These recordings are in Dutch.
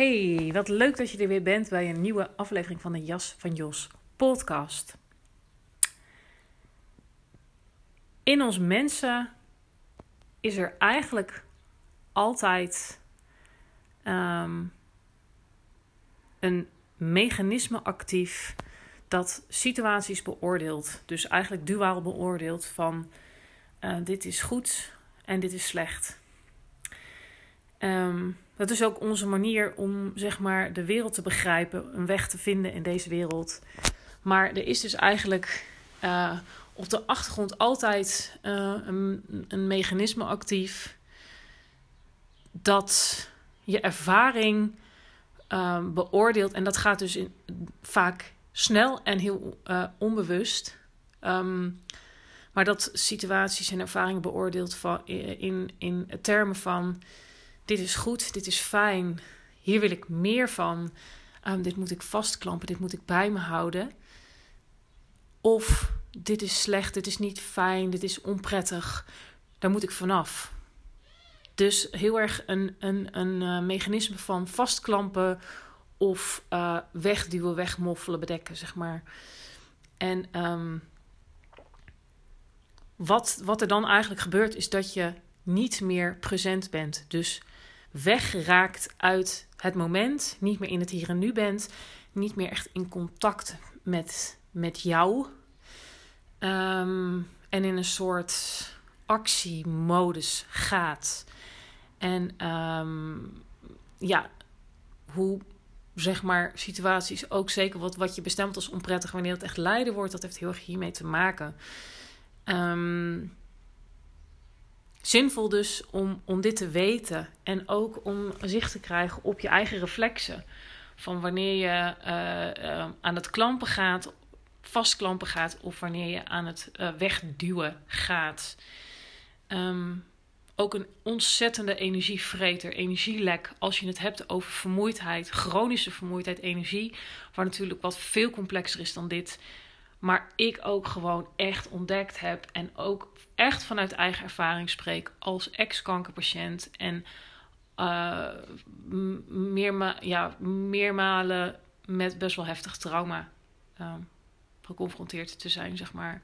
Hey, wat leuk dat je er weer bent bij een nieuwe aflevering van de Jas van Jos podcast. In ons mensen is er eigenlijk altijd ehm, een mechanisme actief dat situaties beoordeelt. Dus eigenlijk duaal beoordeelt van uh, dit is goed en dit is slecht. Um, dat is ook onze manier om zeg maar de wereld te begrijpen, een weg te vinden in deze wereld. Maar er is dus eigenlijk uh, op de achtergrond altijd uh, een, een mechanisme actief dat je ervaring uh, beoordeelt. En dat gaat dus in, vaak snel en heel onbewust. Um, maar dat situaties en ervaringen beoordeelt van, in, in termen van: dit is goed, dit is fijn, hier wil ik meer van, um, dit moet ik vastklampen, dit moet ik bij me houden. Of dit is slecht, dit is niet fijn, dit is onprettig, daar moet ik vanaf. Dus heel erg een, een, een uh, mechanisme van vastklampen of uh, wegduwen, wegmoffelen, bedekken, zeg maar. En um, wat, wat er dan eigenlijk gebeurt, is dat je niet meer present bent. Dus wegraakt uit het moment, niet meer in het hier en nu bent, niet meer echt in contact met, met jou. Um, en in een soort actiemodus gaat. En um, ja, hoe zeg maar situaties ook zeker wat, wat je bestemt als onprettig wanneer het echt lijden wordt, dat heeft heel erg hiermee te maken. Um, zinvol dus om, om dit te weten en ook om zicht te krijgen op je eigen reflexen. Van wanneer je uh, uh, aan het klampen gaat, vastklampen gaat, of wanneer je aan het uh, wegduwen gaat. Um, ook een ontzettende energievreter, energielek. Als je het hebt over vermoeidheid, chronische vermoeidheid, energie. Waar natuurlijk wat veel complexer is dan dit. Maar ik ook gewoon echt ontdekt heb. En ook echt vanuit eigen ervaring spreek als ex-kankerpatiënt. En uh, meerma ja, meermalen met best wel heftig trauma uh, geconfronteerd te zijn, zeg maar.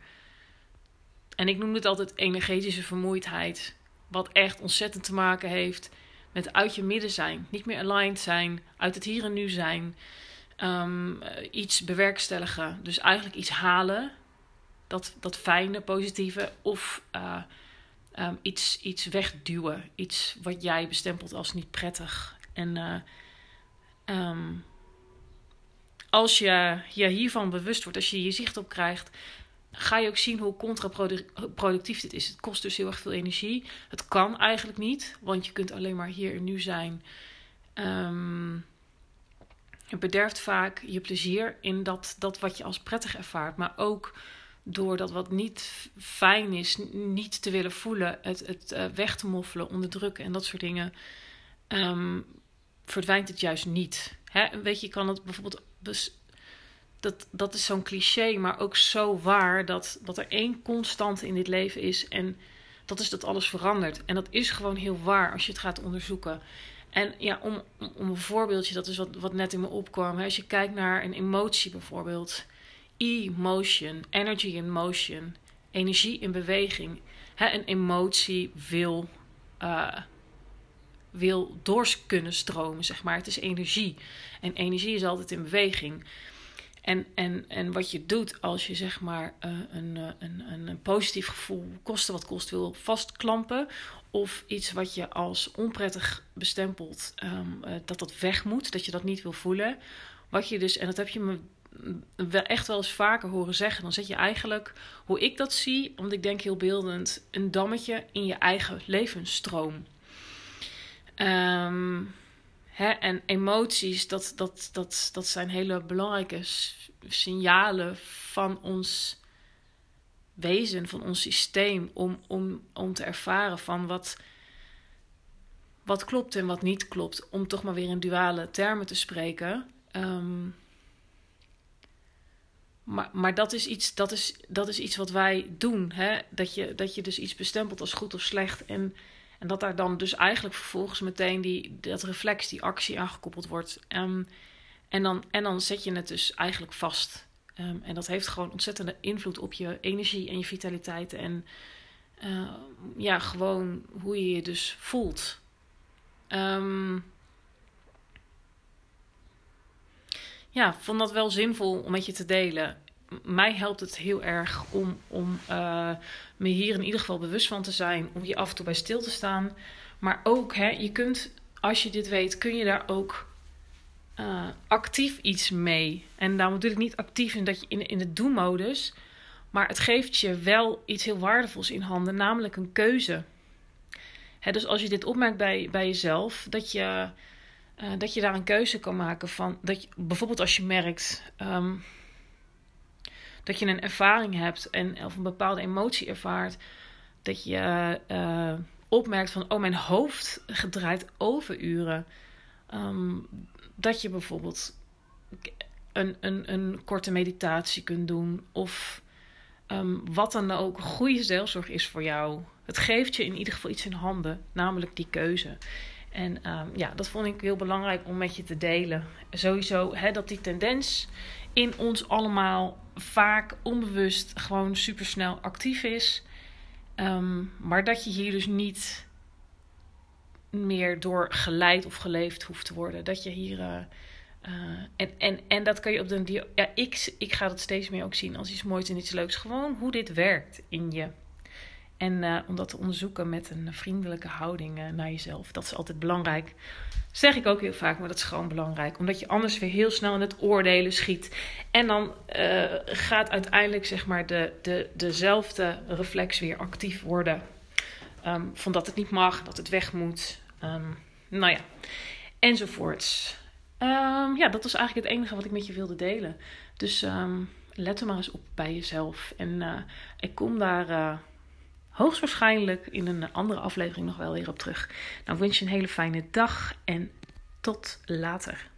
En ik noem het altijd energetische vermoeidheid. Wat echt ontzettend te maken heeft met uit je midden zijn. Niet meer aligned zijn, uit het hier en nu zijn. Um, iets bewerkstelligen. Dus eigenlijk iets halen. Dat, dat fijne, positieve. Of uh, um, iets, iets wegduwen. Iets wat jij bestempelt als niet prettig. En uh, um, als je je hiervan bewust wordt, als je je zicht op krijgt, ga je ook zien hoe contraproductief dit is. Het kost dus heel erg veel energie. Het kan eigenlijk niet, want je kunt alleen maar hier en nu zijn. Het bederft vaak je plezier in dat, dat wat je als prettig ervaart, maar ook door dat wat niet fijn is, niet te willen voelen, het, het uh, weg te moffelen, onderdrukken en dat soort dingen, um, verdwijnt het juist niet. Hè? Weet je, kan het bijvoorbeeld dat, dat is zo'n cliché, maar ook zo waar dat, dat er één constante in dit leven is. En dat is dat alles verandert. En dat is gewoon heel waar als je het gaat onderzoeken. En ja, om, om een voorbeeldje, dat is wat, wat net in me opkwam. Als je kijkt naar een emotie bijvoorbeeld. Emotion, energy in motion, energie in beweging. Een emotie wil, uh, wil door kunnen stromen, zeg maar. Het is energie. En energie is altijd in beweging. En, en, en wat je doet als je zeg maar uh, een, een, een, een, positief gevoel, kosten wat kost, wil vastklampen. Of iets wat je als onprettig bestempelt, um, uh, dat dat weg moet, dat je dat niet wil voelen. Wat je dus, en dat heb je me echt wel eens vaker horen zeggen. Dan zet je eigenlijk, hoe ik dat zie, want ik denk heel beeldend, een dammetje in je eigen levensstroom. Um, hè, en emoties, dat, dat, dat, dat zijn hele belangrijke signalen van ons wezen, van ons systeem, om, om, om te ervaren van wat, wat klopt en wat niet klopt. Om toch maar weer in duale termen te spreken. Um, maar, maar dat, is iets, dat, is, dat is iets wat wij doen. Hè? Dat, je, dat je dus iets bestempelt als goed of slecht. En, en dat daar dan dus eigenlijk vervolgens meteen die, dat reflex, die actie aangekoppeld wordt. Um, en, dan, en dan zet je het dus eigenlijk vast. Um, en dat heeft gewoon ontzettende invloed op je energie en je vitaliteit. En uh, ja, gewoon hoe je je dus voelt. Um, ja, vond dat wel zinvol om met je te delen. Mij helpt het heel erg om, om uh, me hier in ieder geval bewust van te zijn. Om hier af en toe bij stil te staan. Maar ook, hè, je kunt, als je dit weet, kun je daar ook uh, actief iets mee. En daarom bedoel ik niet actief in dat je in, in de do-modus. Maar het geeft je wel iets heel waardevols in handen, namelijk een keuze. Hè, dus als je dit opmerkt bij, bij jezelf, dat je uh, dat je daar een keuze kan maken van. Dat je, bijvoorbeeld als je merkt um, dat je een ervaring hebt en, of een bepaalde emotie ervaart. Dat je uh, opmerkt van, oh, mijn hoofd gedraait overuren. Um, dat je bijvoorbeeld een, een, een korte meditatie kunt doen. Of um, wat dan ook goede zelfzorg is voor jou. Het geeft je in ieder geval iets in handen, namelijk die keuze. En um, ja, dat vond ik heel belangrijk om met je te delen. Sowieso dat die tendens in ons allemaal vaak onbewust gewoon supersnel actief is. Um, maar dat je hier dus niet meer door geleid of geleefd hoeft te worden. Dat je hier. Uh, uh, en, en, en dat kan je op de. Ja, ik, ik ga dat steeds meer ook zien als iets moois en iets leuks. Gewoon hoe dit werkt in je. En uh, om dat te onderzoeken met een vriendelijke houding uh, naar jezelf. Dat is altijd belangrijk. zeg ik ook heel vaak, maar dat is gewoon belangrijk. Omdat je anders weer heel snel in het oordelen schiet. En dan uh, gaat uiteindelijk zeg maar de, de, dezelfde reflex weer actief worden. Um, van dat het niet mag, dat het weg moet. Um, nou ja, enzovoorts. Um, ja, dat was eigenlijk het enige wat ik met je wilde delen. Dus let er maar eens op bij jezelf. En ik kom daar hoogstwaarschijnlijk in een andere aflevering nog wel weer op terug. Nou wens je een hele fijne dag en tot later.